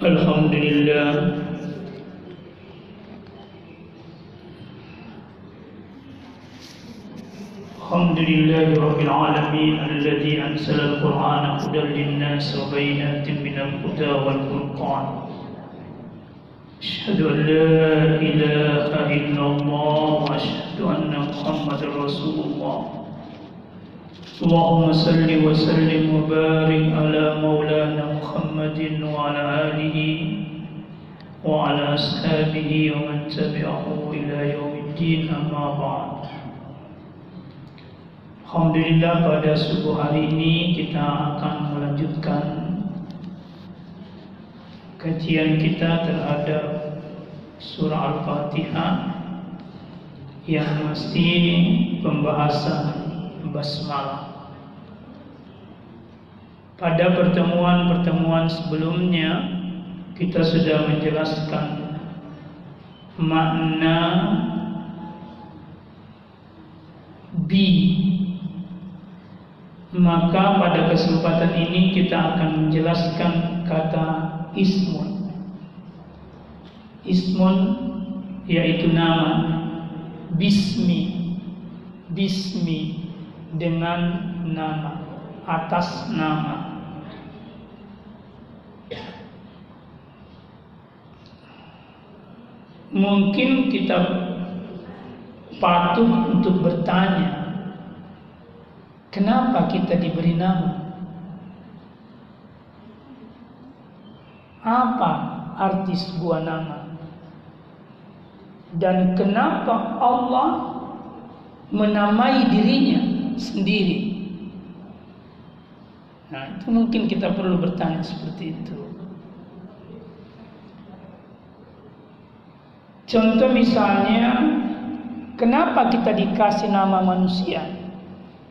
الحمد لله. الحمد لله رب العالمين الذي أنزل القرآن هدى للناس وبينات من الهدى والفرقان. أشهد أن لا إله إلا الله وأشهد أن محمدا رسول الله. اللهم صل وسلم وبارك على مولانا محمد وعلى آله وعلى أصحابه ومن تبعه إلى يوم الدين أما بعد Alhamdulillah pada subuh hari ini kita akan melanjutkan kajian kita terhadap surah Al-Fatihah yang mesti pembahasan basmalah. Pada pertemuan-pertemuan sebelumnya kita sudah menjelaskan makna bi maka pada kesempatan ini kita akan menjelaskan kata ismun. Ismun yaitu nama. Bismi. Bismi dengan nama. Atas nama. Mungkin kita patut untuk bertanya Kenapa kita diberi nama? Apa arti sebuah nama? Dan kenapa Allah menamai dirinya sendiri? Nah, itu mungkin kita perlu bertanya seperti itu. Contoh misalnya, kenapa kita dikasih nama manusia?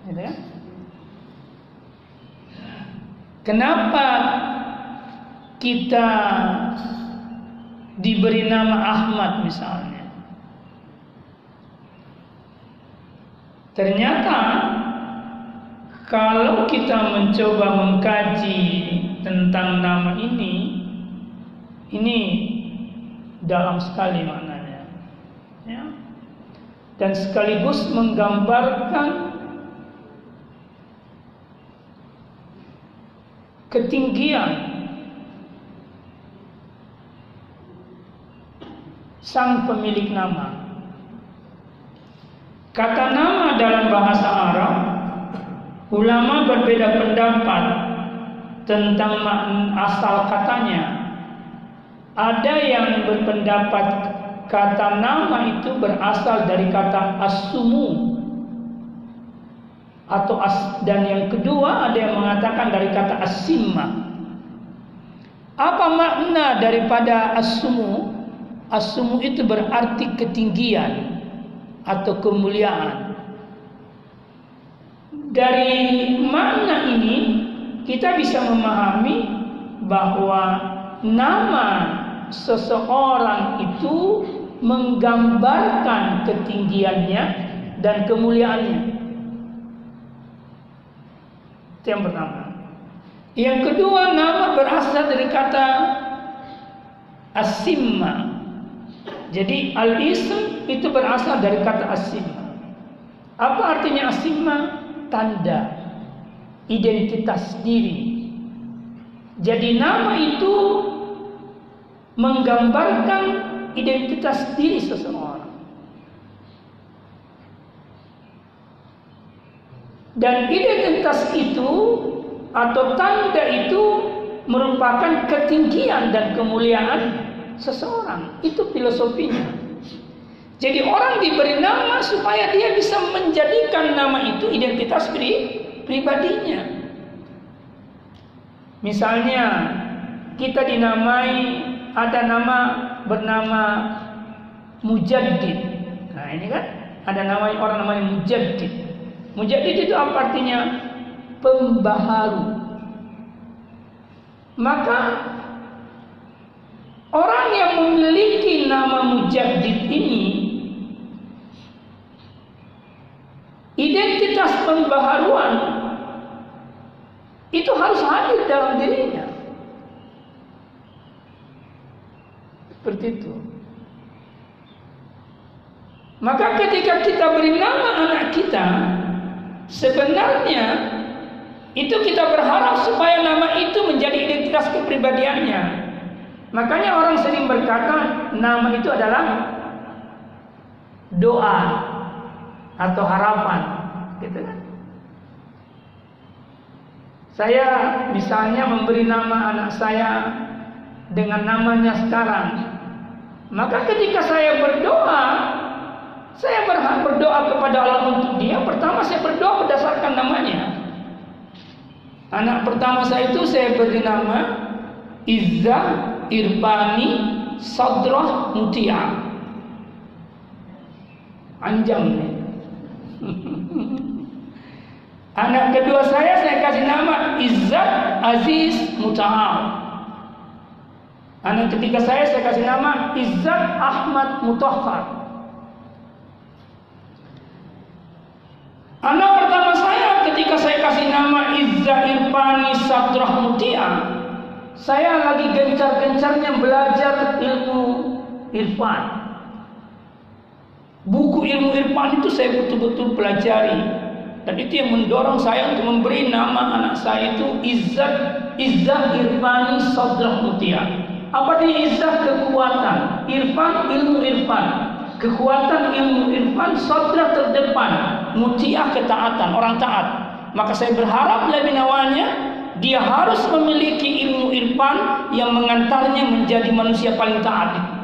Gitu ya? Kenapa kita diberi nama Ahmad misalnya? Ternyata kalau kita mencoba mengkaji tentang nama ini, ini dalam sekali maknanya, ya. dan sekaligus menggambarkan ketinggian sang pemilik nama. Kata nama dalam bahasa Arab, ulama berbeda pendapat tentang asal katanya. Ada yang berpendapat kata nama itu berasal dari kata asumu atau as, dan yang kedua ada yang mengatakan dari kata asimma. Apa makna daripada asumu? Asumu itu berarti ketinggian atau kemuliaan. Dari makna ini kita bisa memahami bahwa nama seseorang itu menggambarkan ketinggiannya dan kemuliaannya. Itu yang pertama. Yang kedua nama berasal dari kata asimma. Jadi al-ism itu berasal dari kata asimma. Apa artinya asimma? Tanda identitas diri. Jadi nama itu menggambarkan identitas diri seseorang. Dan identitas itu atau tanda itu merupakan ketinggian dan kemuliaan seseorang. Itu filosofinya. Jadi orang diberi nama supaya dia bisa menjadikan nama itu identitas pri pribadinya. Misalnya kita dinamai ada nama bernama Mujaddid. Nah ini kan ada nama orang namanya Mujaddid. Mujaddid itu apa artinya? Pembaharu. Maka orang yang memiliki nama Mujaddid ini identitas pembaharuan itu harus hadir dalam dirinya. Seperti itu. Maka ketika kita beri nama anak kita, sebenarnya itu kita berharap supaya nama itu menjadi identitas kepribadiannya. Makanya orang sering berkata nama itu adalah doa atau harapan, gitu kan? Saya misalnya memberi nama anak saya dengan namanya sekarang. Maka ketika saya berdoa, saya berhak berdoa kepada Allah untuk dia. Pertama saya berdoa berdasarkan namanya. Anak pertama saya itu saya beri nama Izza Irfani Sadrah Mutia. Anjam nih. Anak kedua saya saya kasih nama Izzat Aziz Muta'al. Anak ketiga saya saya kasih nama Izzat Ahmad Mutahhar. Anak pertama saya ketika saya kasih nama Izzat Irfani Sadrah Mutia, saya lagi gencar-gencarnya belajar ilmu irfan. Buku ilmu irfan itu saya betul-betul pelajari. Dan itu yang mendorong saya untuk memberi nama anak saya itu Izzat Izzat Irfani Sadrah Mutia. Apa dia Izzat kekuatan, Irfan ilmu irfan, kekuatan ilmu irfan sadrah terdepan, Mutia ketaatan orang taat. Maka saya berharap lebih awalnya dia harus memiliki ilmu irfan yang mengantarnya menjadi manusia paling taat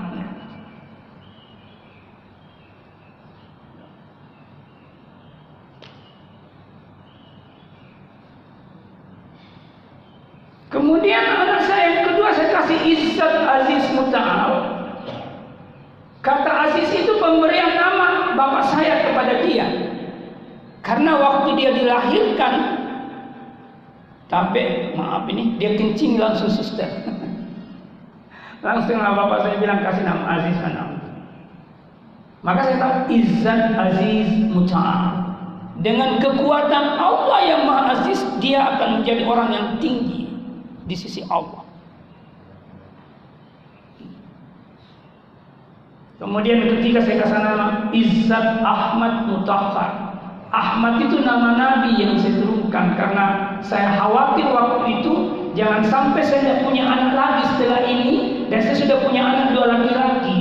Kemudian anak saya yang kedua saya kasih Izzat Aziz Muta'al. Kata Aziz itu pemberian nama bapak saya kepada dia. Karena waktu dia dilahirkan, tapi maaf ini dia kencing langsung suster. langsung bapak saya bilang kasih nama Aziz anak. Maka saya tahu Izzat Aziz Muta'al. Dengan kekuatan Allah yang Maha Aziz, dia akan menjadi orang yang tinggi di sisi Allah. Kemudian ketika saya kasih nama Izzat Ahmad Mutahhar. Ahmad itu nama Nabi yang saya turunkan karena saya khawatir waktu itu jangan sampai saya tidak punya anak lagi setelah ini dan saya sudah punya anak dua laki-laki.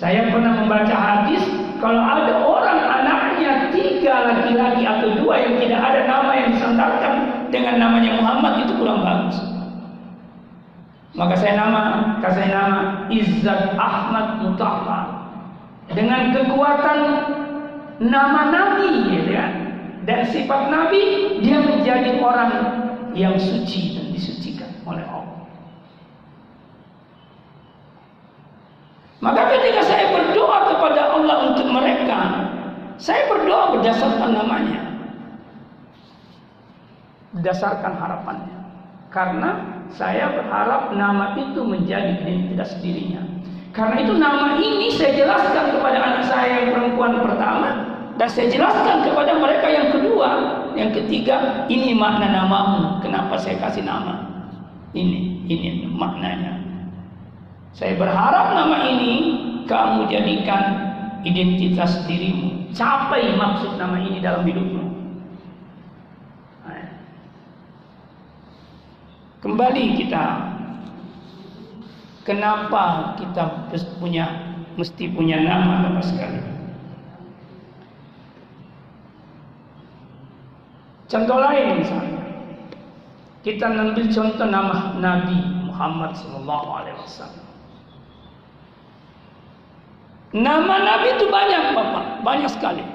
Saya pernah membaca hadis kalau ada orang anaknya tiga laki-laki atau dua yang tidak ada nama yang disandarkan dengan namanya Muhammad itu kurang bagus. Maka saya nama, kasih nama Izzat Ahmad Mutahhar. Dengan kekuatan nama Nabi, gitu ya, dan sifat Nabi, dia menjadi orang yang suci disucikan oleh Allah. Maka ketika saya berdoa kepada Allah untuk mereka, saya berdoa berdasarkan namanya. Berdasarkan harapannya. Karena saya berharap nama itu menjadi identitas dirinya. Karena itu nama ini saya jelaskan kepada anak saya yang perempuan pertama dan saya jelaskan kepada mereka yang kedua, yang ketiga, ini makna namamu. Kenapa saya kasih nama? Ini, ini maknanya. Saya berharap nama ini kamu jadikan identitas dirimu. Capai maksud nama ini dalam hidupmu. Kembali kita Kenapa kita punya mesti punya nama apa sekali? Contoh lain misalnya, kita ambil contoh nama Nabi Muhammad Sallallahu Alaihi Wasallam. Nama Nabi itu banyak, bapak, banyak sekali.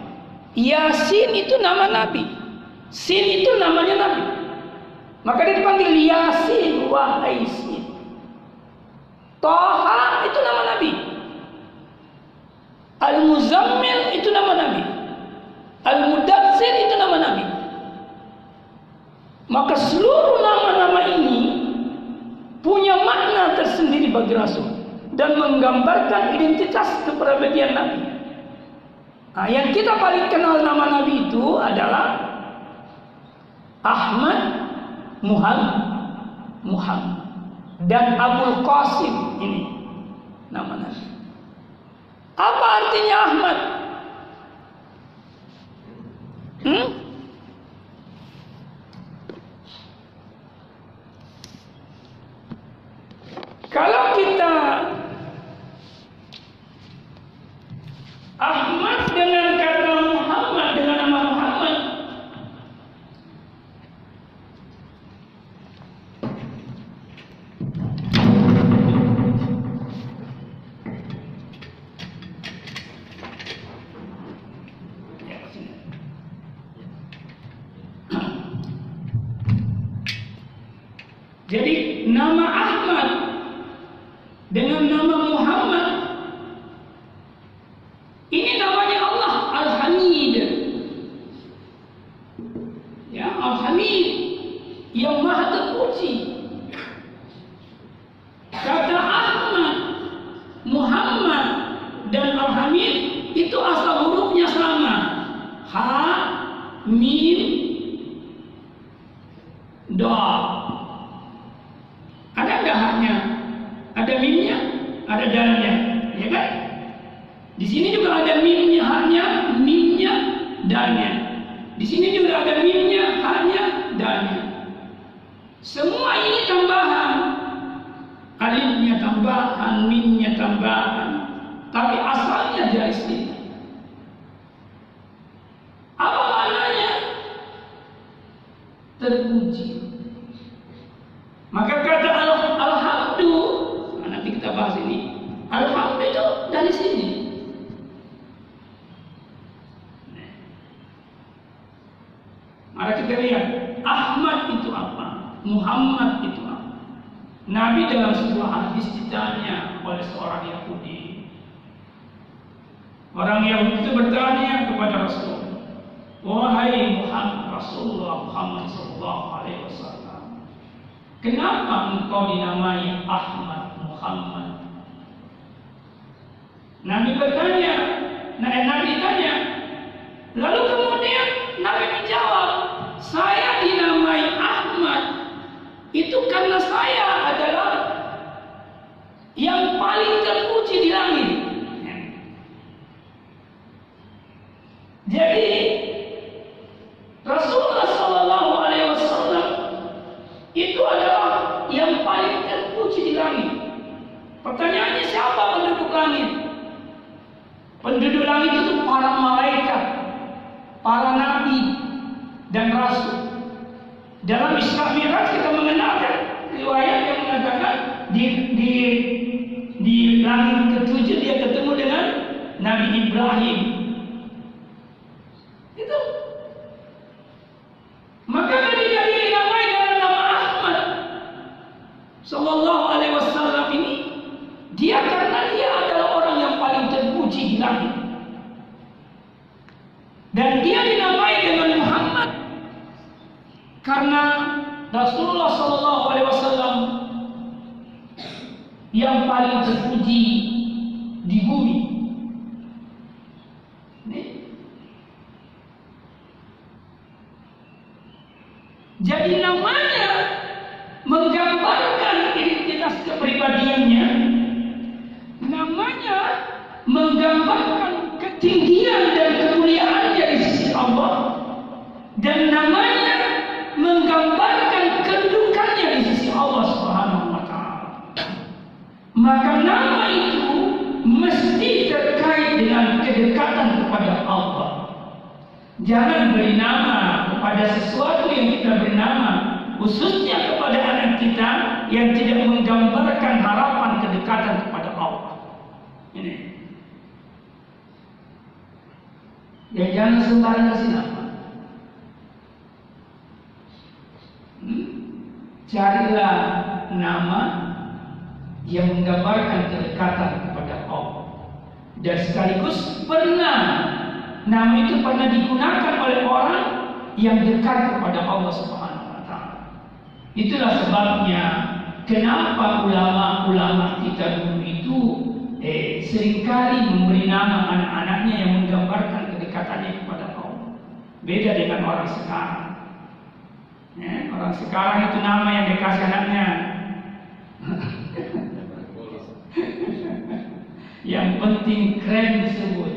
Yasin itu nama Nabi, Sin itu namanya Nabi. Maka dia dipanggil Yasin wa Aisin. Toha itu nama Nabi. Al-Muzammil itu nama Nabi. Al-Mudatsir itu nama Nabi. Maka seluruh nama-nama ini punya makna tersendiri bagi Rasul dan menggambarkan identitas kepribadian Nabi. Nah, yang kita paling kenal nama Nabi itu adalah Ahmad Muhammad Muhammad dan Abul Qasim ini nama Nabi. Apa artinya Ahmad? Hmm? Kalau kita Ahmad dengan kata Muhammad dengan nama Muhammad Jadi nama Ahmad dengan nama Muhammad ini namanya Allah Al-Hamid. Ya, Al-Hamid yang maha terpuji. Kata Ahmad, Muhammad dan Al-Hamid itu asal hurufnya sama. Ha, mim, do. Ada nggak haknya? Ada mimnya, ada dalnya, ya kan? Di sini juga ada mimnya, haknya, mimnya, dalnya. Di sini juga ada mimnya, haknya, dalnya. Semua ini tambahan. Alifnya tambahan, mimnya tambahan. Tapi asalnya dari sini. Apa maknanya? Terpuji. Maka kata al alhamdu, nah, nanti kita bahas ini. Alhamdu itu dari sini. Mari kita lihat Ahmad itu apa, Muhammad itu apa. Nabi dalam sebuah hadis ditanya oleh seorang Yahudi. Orang Yahudi itu bertanya kepada Rasul, wahai Muhammad Rasulullah Muhammad Sallallahu Alaihi Wasallam, kenapa engkau dinamai Ahmad Muhammad? Nabi bertanya, nah, Nabi tanya, lalu kemudian Nabi menjawab, saya dinamai Ahmad itu karena saya adalah yang paling terpuji di langit. Jadi Nabi Ibrahim. Itu. Maka ketika dia dinamai dengan nama Ahmad Sallallahu Alaihi Wasallam ini dia karena dia adalah orang yang paling terpuji di langit. Dan dia dinamai dengan Muhammad karena Rasulullah Sallallahu Alaihi Wasallam yang paling terpuji di bumi. Nih. Jadi namanya menggambarkan identitas kepribadiannya. Namanya menggambarkan ketinggian dan kemuliaannya di sisi Allah. Dan namanya menggambarkan kedudukannya di sisi Allah Subhanahu wa taala. Maka nama itu mesti terkait dengan kedekatan kepada Allah. Jangan beri nama kepada sesuatu yang kita khususnya kepada anak kita yang tidak menggambarkan harapan kedekatan kepada Allah. Ini. Ya jangan sembarang kasih nama. Hmm? Carilah nama yang menggambarkan kedekatan kepada Allah. Dan sekaligus pernah Nama itu pernah digunakan oleh orang yang dekat kepada Allah Subhanahu. Itulah sebabnya kenapa ulama-ulama kita dulu itu eh, sering kali memberi nama anak-anaknya yang menggambarkan kedekatannya kepada Allah. Beda dengan orang sekarang. Ya, orang sekarang itu nama yang dikasih anaknya. Yang penting keren disebut.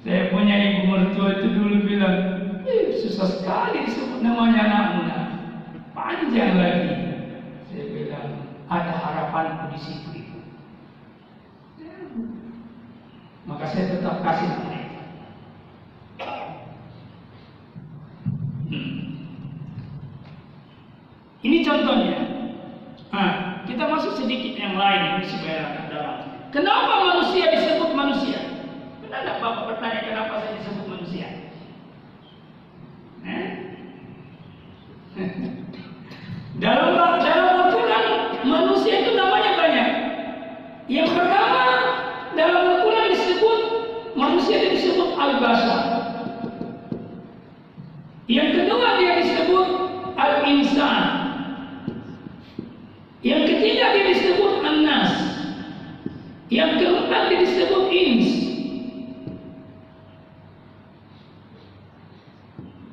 Saya punya ibu mertua itu dulu bilang, eh, susah sekali disebut namanya anaknya. Panjang lagi. Saya bilang, ada harapanku di situ ibu. Maka saya tetap kasih nama itu. Hmm. Ini contohnya. Nah, kita masuk sedikit yang lain supaya dalam. Kenapa manusia disebut manusia? Tidak Bapak bertanya kenapa saya disebut manusia? Eh? Dalam dalam Al-Quran manusia itu namanya banyak. Yang pertama dalam Al-Quran disebut manusia itu disebut al-bashar. Yang kedua dia disebut al-insan. Yang ketiga dia disebut an-nas. Yang keempat dia disebut ins.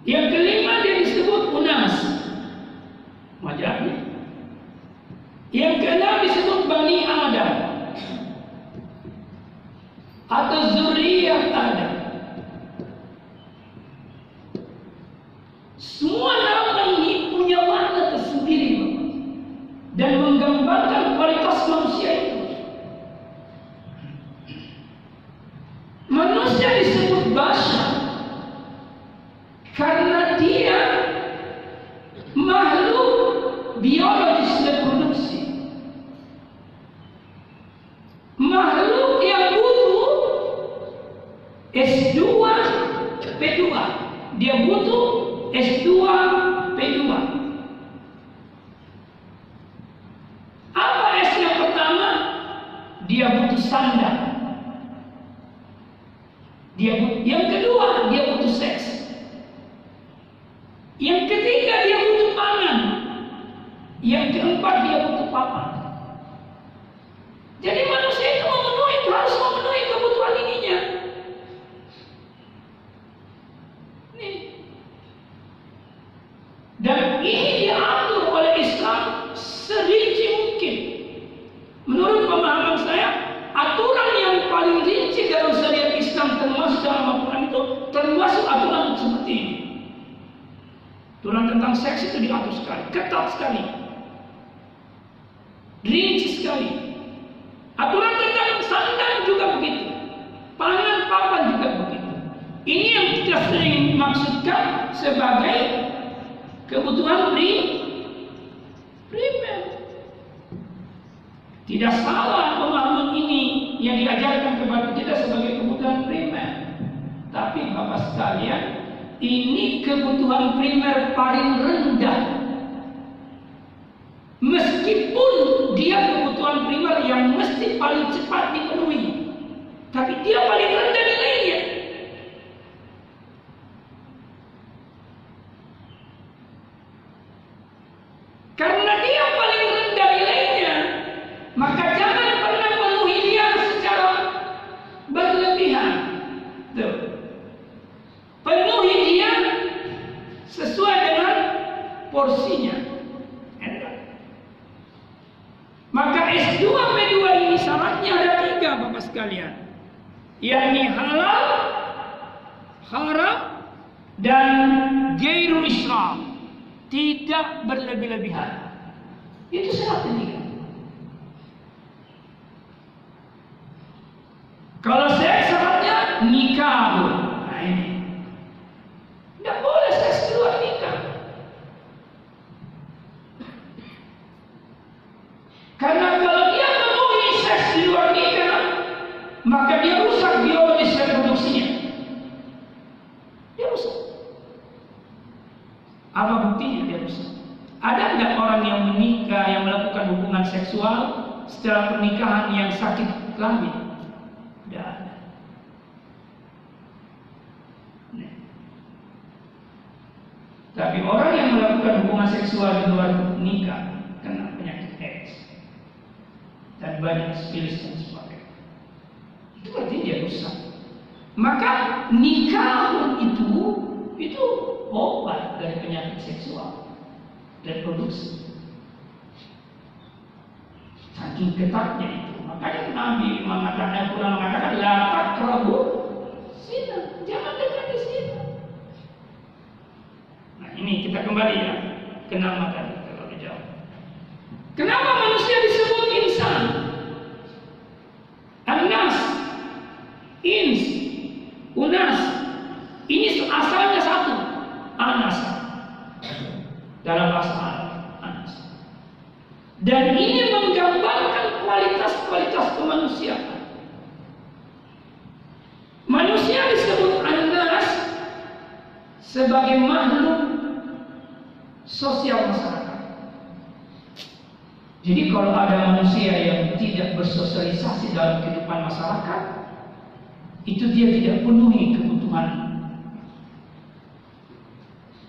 Yang kelima dia disebut unas. Wajahnya. Yang keenam disebut Bani Adam. Atau zuriyat Adam. Semua nama ini punya makna tersendiri dan menggambarkan kualitas manusia itu. Manusia disebut bashar karena dia makhluk biologis reproduksi. Makhluk yang butuh S2 P2. Dia butuh S2 P2. Apa S yang pertama? Dia butuh sandang. Dia butuh, yang kedua dia butuh seks. Yang ketiga dia butuh pangan. Yang keempat dia butuh papan. Jadi manusia itu memenuhi harus memenuhi kebutuhan ininya. Nih. Dan ini diatur oleh Islam serinci mungkin. Menurut pemahaman saya, aturan yang paling rinci dalam syariat Islam termasuk dalam Al-Quran itu termasuk aturan seperti ini. Aturan tentang seks itu diatur sekali, ketat sekali, rinci sekali. Aturan tentang sandang juga begitu, pangan papan juga begitu. Ini yang kita sering maksudkan sebagai kebutuhan pri primer. Tidak salah pemahaman ini yang diajarkan kepada kita sebagai kebutuhan primer. Tapi Bapak sekalian, ini kebutuhan primer paling rendah. Meskipun dia kebutuhan primer yang mesti paling cepat dipenuhi. Tapi dia paling rendah nilainya. Karena dia paling rendah nilainya, maka jangan pernah penuhi dia secara berlebihan. Tuh. Penuhi dia sesuai dengan porsinya. Enak. Maka S2 P2 ini syaratnya ada tiga Bapak sekalian. Yakni halal, haram, dan gairul israf. Tidak berlebih-lebihan. Itu syarat ketiga. Kalau saya syaratnya nikah. Nah ini. Tidak boleh seks di luar nikah. Karena kalau dia memenuhi seks di luar nikah, maka dia rusak biologis reproduksinya. Dia rusak. Apa buktinya dia rusak? Ada tidak orang yang menikah, yang melakukan seksual setelah pernikahan yang sakit kelamin? Tapi orang yang melakukan hubungan seksual di luar nikah kena penyakit AIDS dan banyak sifilis dan sebagainya. Itu berarti dia rusak. Maka nikah itu itu obat dari penyakit seksual reproduksi. Saking ketatnya itu, Makanya Nabi mengatakan, Quran mengatakan, la takrabu zina. Jangan dekati zina. Nah ini kita kembali ya ke nama tadi kalau jauh. Kenapa manusia disebut insan? Anas, ins, unas. Ini asalnya satu, anas. Dalam bahasa Arab, anas. Dan ini menggambarkan kualitas-kualitas kemanusiaan. Manusia disebut anas sebagai makhluk sosial masyarakat. Jadi kalau ada manusia yang tidak bersosialisasi dalam kehidupan masyarakat, itu dia tidak penuhi kebutuhan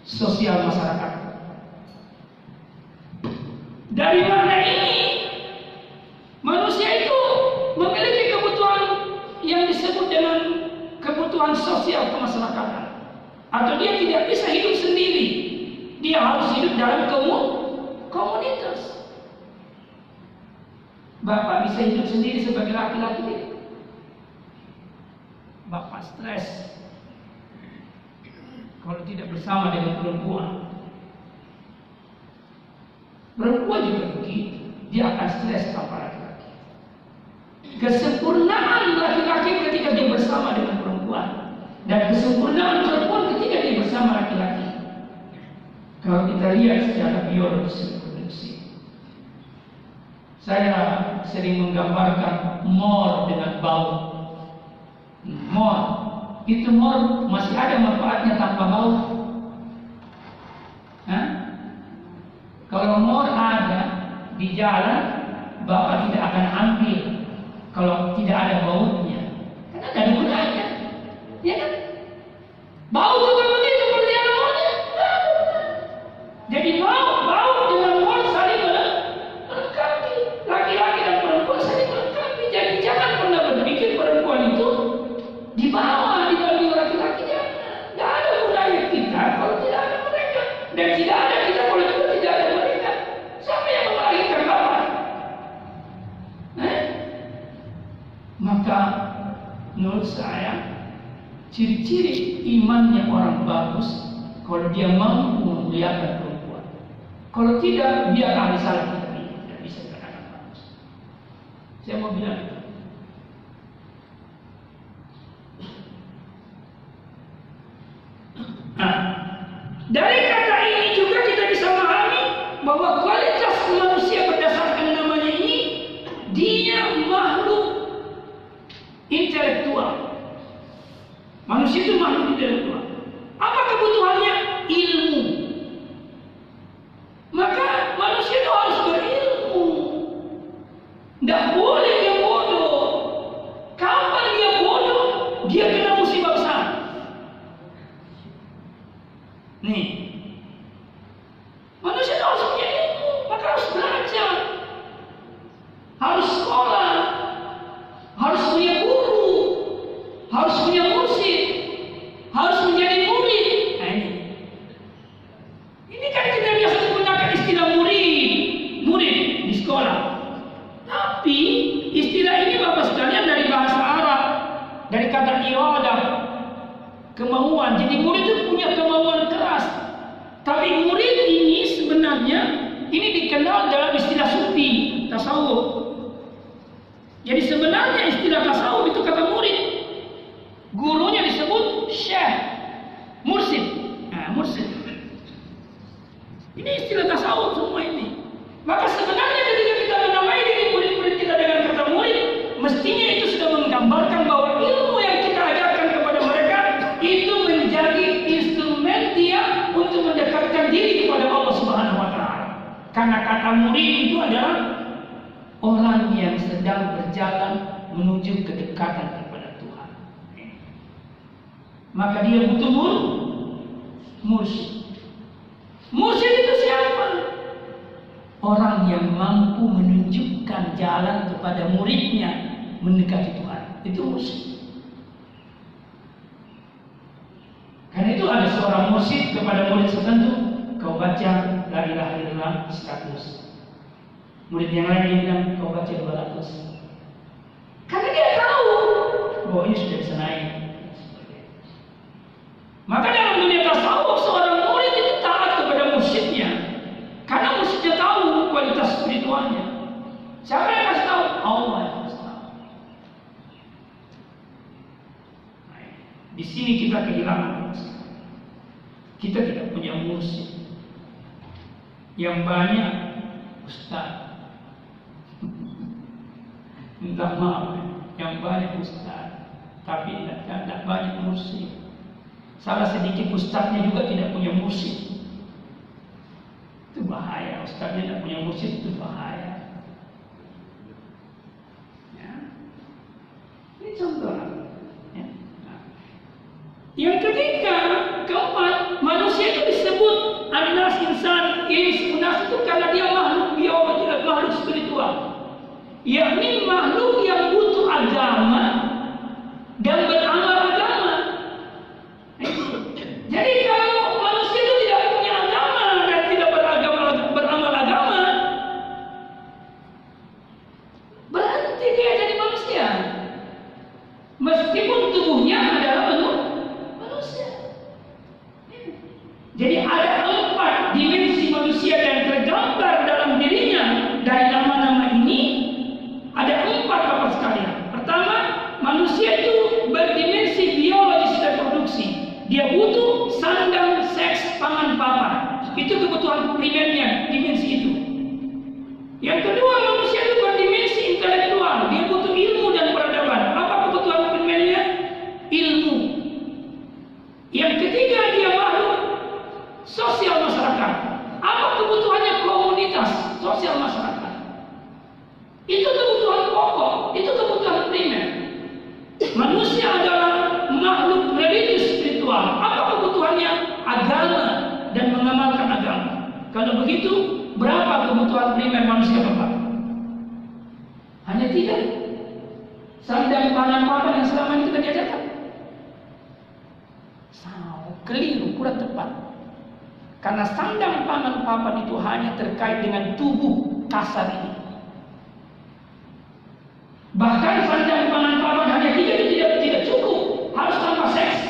sosial masyarakat. Dari mana ini manusia itu memiliki kebutuhan yang disebut dengan kebutuhan sosial kemasyarakatan. Atau dia tidak bisa hidup sendiri. Dia harus hidup dalam komunitas. Bapak bisa hidup sendiri sebagai laki-laki. Bapak stres kalau tidak bersama dengan perempuan. Perempuan juga begitu, dia akan stres tanpa laki-laki. Kesempurnaan dan kesempurnaan perempuan ketika dia bersama laki-laki. Kalau kita lihat secara biologis reproduksi, saya sering menggambarkan mor dengan bau. Mor, itu mor masih ada manfaatnya tanpa bau. Hah? Kalau mor ada di jalan, bapak tidak akan ambil kalau tidak ada baunya. Karena ada gunanya. Ya kan? Ciri-ciri imannya orang bagus kalau dia mampu memuliakan perempuan. Kalau tidak, dia ahli salah kita tidak bisa dikatakan bagus. Saya mau bilang itu. Nah, dari kata ini juga kita bisa memahami bahwa kualitas manusia berdasarkan namanya ini dia makhluk intelektual. Manusia itu makhluk intelektual. Apa kebutuhannya? Ilmu. Maka manusia itu harus berilmu. Tidak boleh dia bodoh. Kapan dia bodoh? Dia kena musibah besar. Nih, manusia itu harus punya ilmu, maka harus belajar, harus sekolah, harus punya guru, harus punya mursyid, harus menjadi murid. Nah ini, ini kan kita biasa menggunakan istilah murid, murid di sekolah. Tapi istilah ini bapak sekalian dari bahasa Arab, dari kata iradah, kemauan. Jadi murid itu punya kemauan keras. Tapi murid ini sebenarnya ini dikenal dalam istilah sufi, tasawuf. Jadi sebenarnya istilah tasawuf itu kata murid. Gurunya disebut syekh, mursid. Nah, mursid. Ini istilah tasawuf semua ini. Maka sebenarnya ketika kita menamai diri murid-murid kita dengan kata murid, mestinya itu sudah menggambarkan bahwa ilmu yang kita ajarkan kepada mereka itu menjadi instrumen dia untuk mendekatkan diri kepada Allah Subhanahu wa taala. Karena kata murid itu adalah orang yang sedang berjalan menuju kedekatan kepada Tuhan. Maka dia butuh mur mursyid. Mursyid itu siapa? Orang yang mampu menunjukkan jalan kepada muridnya mendekati Tuhan. Itu mursyid. Karena itu ada seorang mursyid kepada murid tertentu, kau baca la ilaha illallah 100. Murid yang lain bilang kau baca 200. Ini sudah bisa naik. Maka dalam dunia tasawuf seorang murid itu taat kepada musyidnya. Karena musyidnya tahu kualitas spiritualnya. Siapa yang kasih tahu? Allah yang kasih tahu. Di sini kita kehilangan. Kita tidak punya musyid. Yang banyak Tapi tidak, banyak musyid. Salah sedikit ustaznya juga tidak punya musyid. Itu bahaya. Ustaznya tidak punya musyid itu bahaya. Ya. Ini contoh. Ya. Nah. Yang ketiga, keempat, manusia itu disebut anas insan ins unas itu karena dia makhluk biologis, makhluk spiritual. Yakni makhluk yang butuh agama dan beramal agama. Jadi kalau manusia itu tidak punya agama dan tidak beragama beramal agama, berhenti dia jadi manusia. Meskipun tubuhnya adalah manu- manusia. Jadi ada empat dimensi manusia yang tergambar dalam dirinya dari nama-nama ini. Ada empat apa sekalian. Pertama, manusia itu berdimensi biologis reproduksi. Dia butuh sandang, seks, pangan, papan. Itu kebutuhan primernya, dimensi itu. Yang kedua, manusia itu berdimensi intelektual. Dia butuh ilmu dan peradaban. Apa kebutuhan primernya? Ilmu. Yang ketiga, dia makhluk sosial masyarakat. Apa kebutuhannya komunitas sosial masyarakat? Itu kebutuhan pokok, itu kebutuhan primer. Manusia adalah makhluk religius spiritual. Apa kebutuhannya? Agama dan mengamalkan agama. Kalau begitu, kebutuhan primer manusia Bapak? Hanya tiga. Sandang pangan papan yang selama ini kita diajarkan. Salah, keliru, kurang tepat. Karena sandang pangan papan itu hanya terkait dengan tubuh kasar ini. Bahkan sandang pangan papan hanya tiga itu tidak tidak cukup, harus tanpa seks.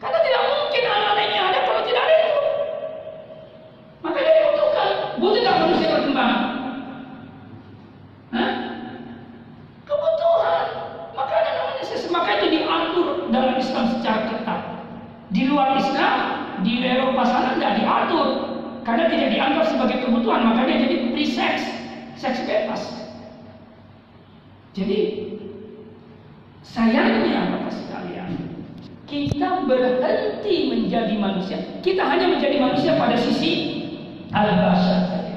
Karena tidak mungkin anak-anaknya ada kalau tidak ada itu. Maka dia dibutuhkan. Butuh tidak manusia berkembang? Hah? Kebutuhan. Maka ada namanya seks. Maka itu diatur dalam Islam secara ketat. Di luar Islam, di Eropa sana tidak diatur. Karena tidak dianggap sebagai kebutuhan, maka dia jadi free sex, seks bebas. Jadi sayangnya Bapak sekalian, kita berhenti menjadi manusia. Kita hanya menjadi manusia pada sisi al-bashar saja.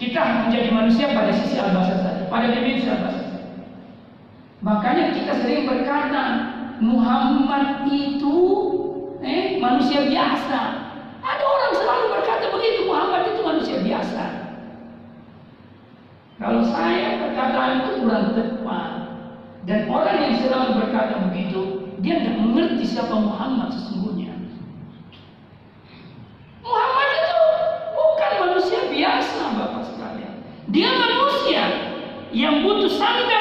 Kita menjadi manusia pada sisi al-bashar saja, pada dimensi al-bashar saja. Makanya kita sering berkata Muhammad itu eh, manusia biasa. Ada orang selalu berkata begitu Muhammad itu manusia biasa. Kalau saya perkataan itu kurang tepat dan orang yang selalu berkata begitu dia tidak mengerti siapa Muhammad sesungguhnya. Muhammad itu bukan manusia biasa Bapak sekalian. Dia manusia yang butuh sandang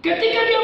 Ketika dia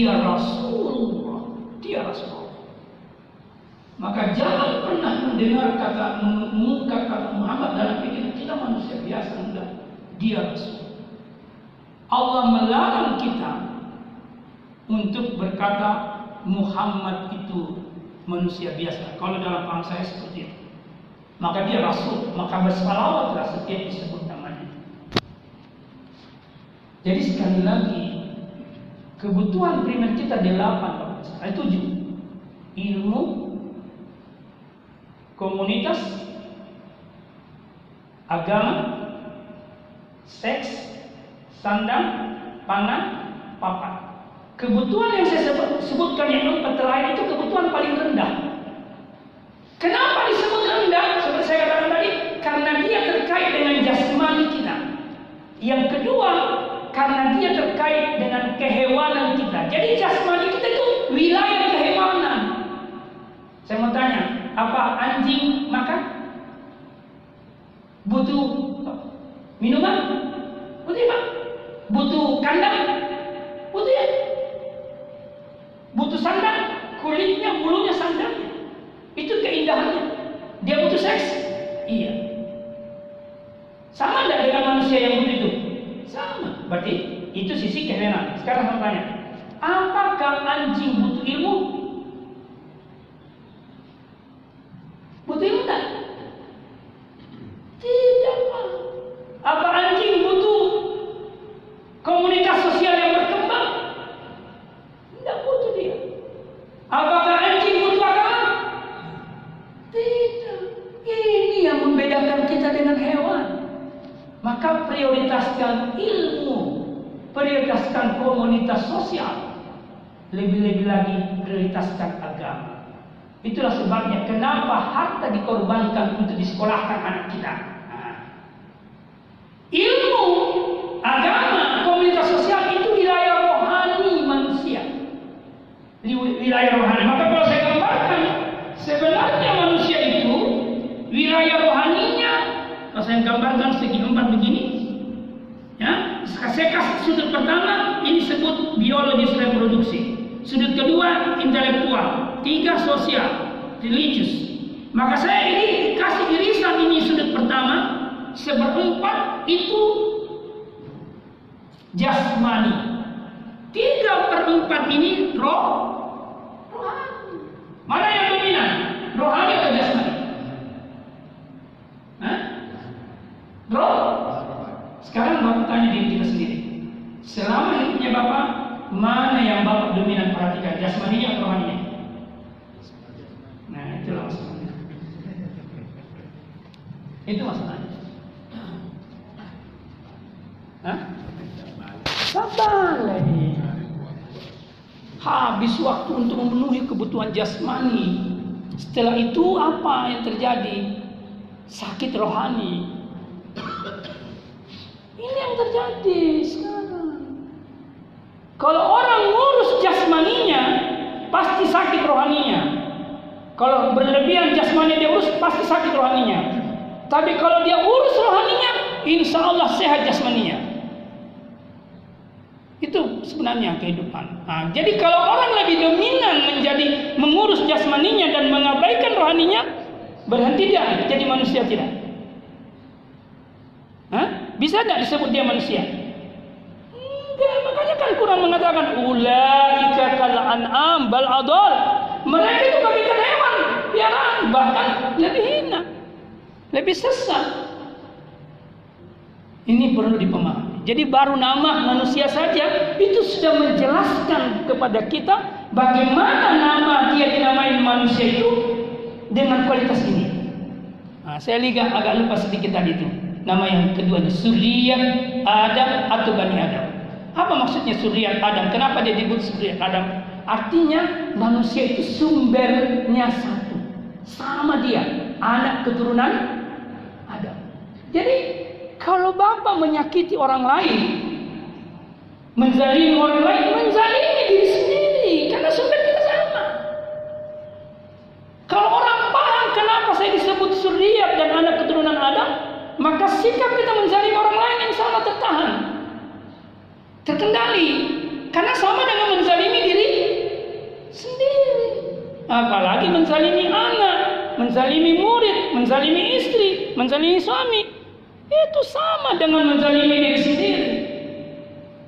dia Rasulullah dia Rasulullah maka jangan pernah mendengar kata mengungkap kata Muhammad dalam pikiran kita manusia biasa enggak dia Rasul Allah melarang kita untuk berkata Muhammad itu manusia biasa. Kalau dalam paham saya seperti itu. Maka dia rasul, maka bersalawatlah setiap disebut namanya. Jadi sekali lagi kebutuhan primer kita delapan, Pak. tujuh. Ilmu, komunitas, agama, seks, sandang, pangan, papan. Kebutuhan yang saya sebut, sebutkan yang empat terakhir itu kebutuhan paling rendah. Kenapa disebut rendah? Seperti saya katakan tadi, karena dia terkait dengan jasmani kita. Yang kedua, karena dia terkait dengan kehewanan kita. Jadi jasmani kita itu wilayah kehewanan. Saya mau tanya, apa anjing makan? Butuh minuman? Butuh apa? butuh kandang, butuh ya. Butuh sandang, kulitnya, bulunya sandang. Itu keindahannya. Dia butuh seks? Iya. Sama tidak dengan manusia yang butuh itu? Sama. Berarti itu sisi kehenan. Sekarang saya tanya, apakah anjing butuh ilmu? Butuh ilmu tak? Tidak. Apa anjing butuh Komunitas sosial yang berkembang? Tidak butuh dia. Apakah anjing butuh agama? Tidak. Ini yang membedakan kita dengan hewan. Maka prioritaskan ilmu. Prioritaskan komunitas sosial. Lebih-lebih lagi prioritaskan agama. Itulah sebabnya kenapa harta dikorbankan untuk disekolahkan anak kita. Nah. Ilmu, agama, komunitas sosial itu wilayah rohani manusia. Wilayah rohani. Maka kalau saya gambarkan, sebenarnya manusia itu wilayah rohaninya, kalau saya gambarkan segi empat begini, ya, kasih sudut pertama ini sebut biologis reproduksi. Sudut kedua intelektual, tiga sosial, religius. Maka saya ini kasih irisan ini sudut pertama, seperempat itu jasmani. Tiga per empat ini roh. Mana yang dominan? Rohani atau jasmani? Hah? Roh? Sekarang Bapak tanya diri kita sendiri. Selama hidupnya Bapak, mana yang Bapak dominan perhatikan? Jasmani atau rohani? Nah, itulah masalahnya. Itu masalahnya. Sabar lagi. Habis waktu untuk memenuhi kebutuhan jasmani. Setelah itu apa yang terjadi? Sakit rohani. Ini yang terjadi sekarang. Kalau orang ngurus jasmaninya, pasti sakit rohaninya. Kalau berlebihan jasmani dia urus, pasti sakit rohaninya. Tapi kalau dia urus rohaninya, insya Allah sehat jasmaninya. Itu sebenarnya kehidupan. Nah, jadi kalau orang lebih dominan menjadi mengurus jasmaninya dan mengabaikan rohaninya, berhenti dia jadi manusia tidak? Hah? Bisa tidak disebut dia manusia? Enggak, makanya kan Quran mengatakan ulaika kal an'am bal adol. Mereka itu bagikan hewan, piaraan, bahkan lebih hina, lebih sesat. Ini perlu dipahami. Jadi baru nama manusia saja itu sudah menjelaskan kepada kita bagaimana nama dia dinamai manusia itu dengan kualitas ini. Nah, saya lihat agak lupa sedikit tadi itu. Nama yang kedua itu Suriyat Adam atau Bani Adam. Apa maksudnya Suriyat Adam? Kenapa dia disebut Suriyat Adam? Artinya manusia itu sumbernya satu. Sama dia, anak keturunan. Jadi kalau Bapak menyakiti orang lain, menzalimi orang lain, menzalimi diri sendiri karena sumber kita sama. Kalau orang paham kenapa saya disebut suriat dan anak keturunan Adam, maka sikap kita menzalimi orang lain yang sama tertahan, terkendali, karena sama dengan menzalimi diri sendiri. Apalagi menzalimi anak, menzalimi murid, menzalimi istri, menzalimi suami. Itu sama dengan menzalimi diri sendiri.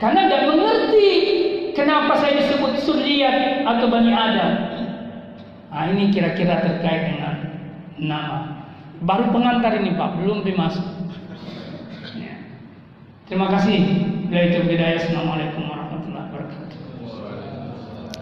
Karena tidak mengerti kenapa saya disebut suriat atau Bani Adam. Nah, ini kira-kira terkait dengan nama. Baru pengantar ini Pak, belum dimasuk. Ya. Terima kasih. Bila itu bidaya. Assalamualaikum warahmatullahi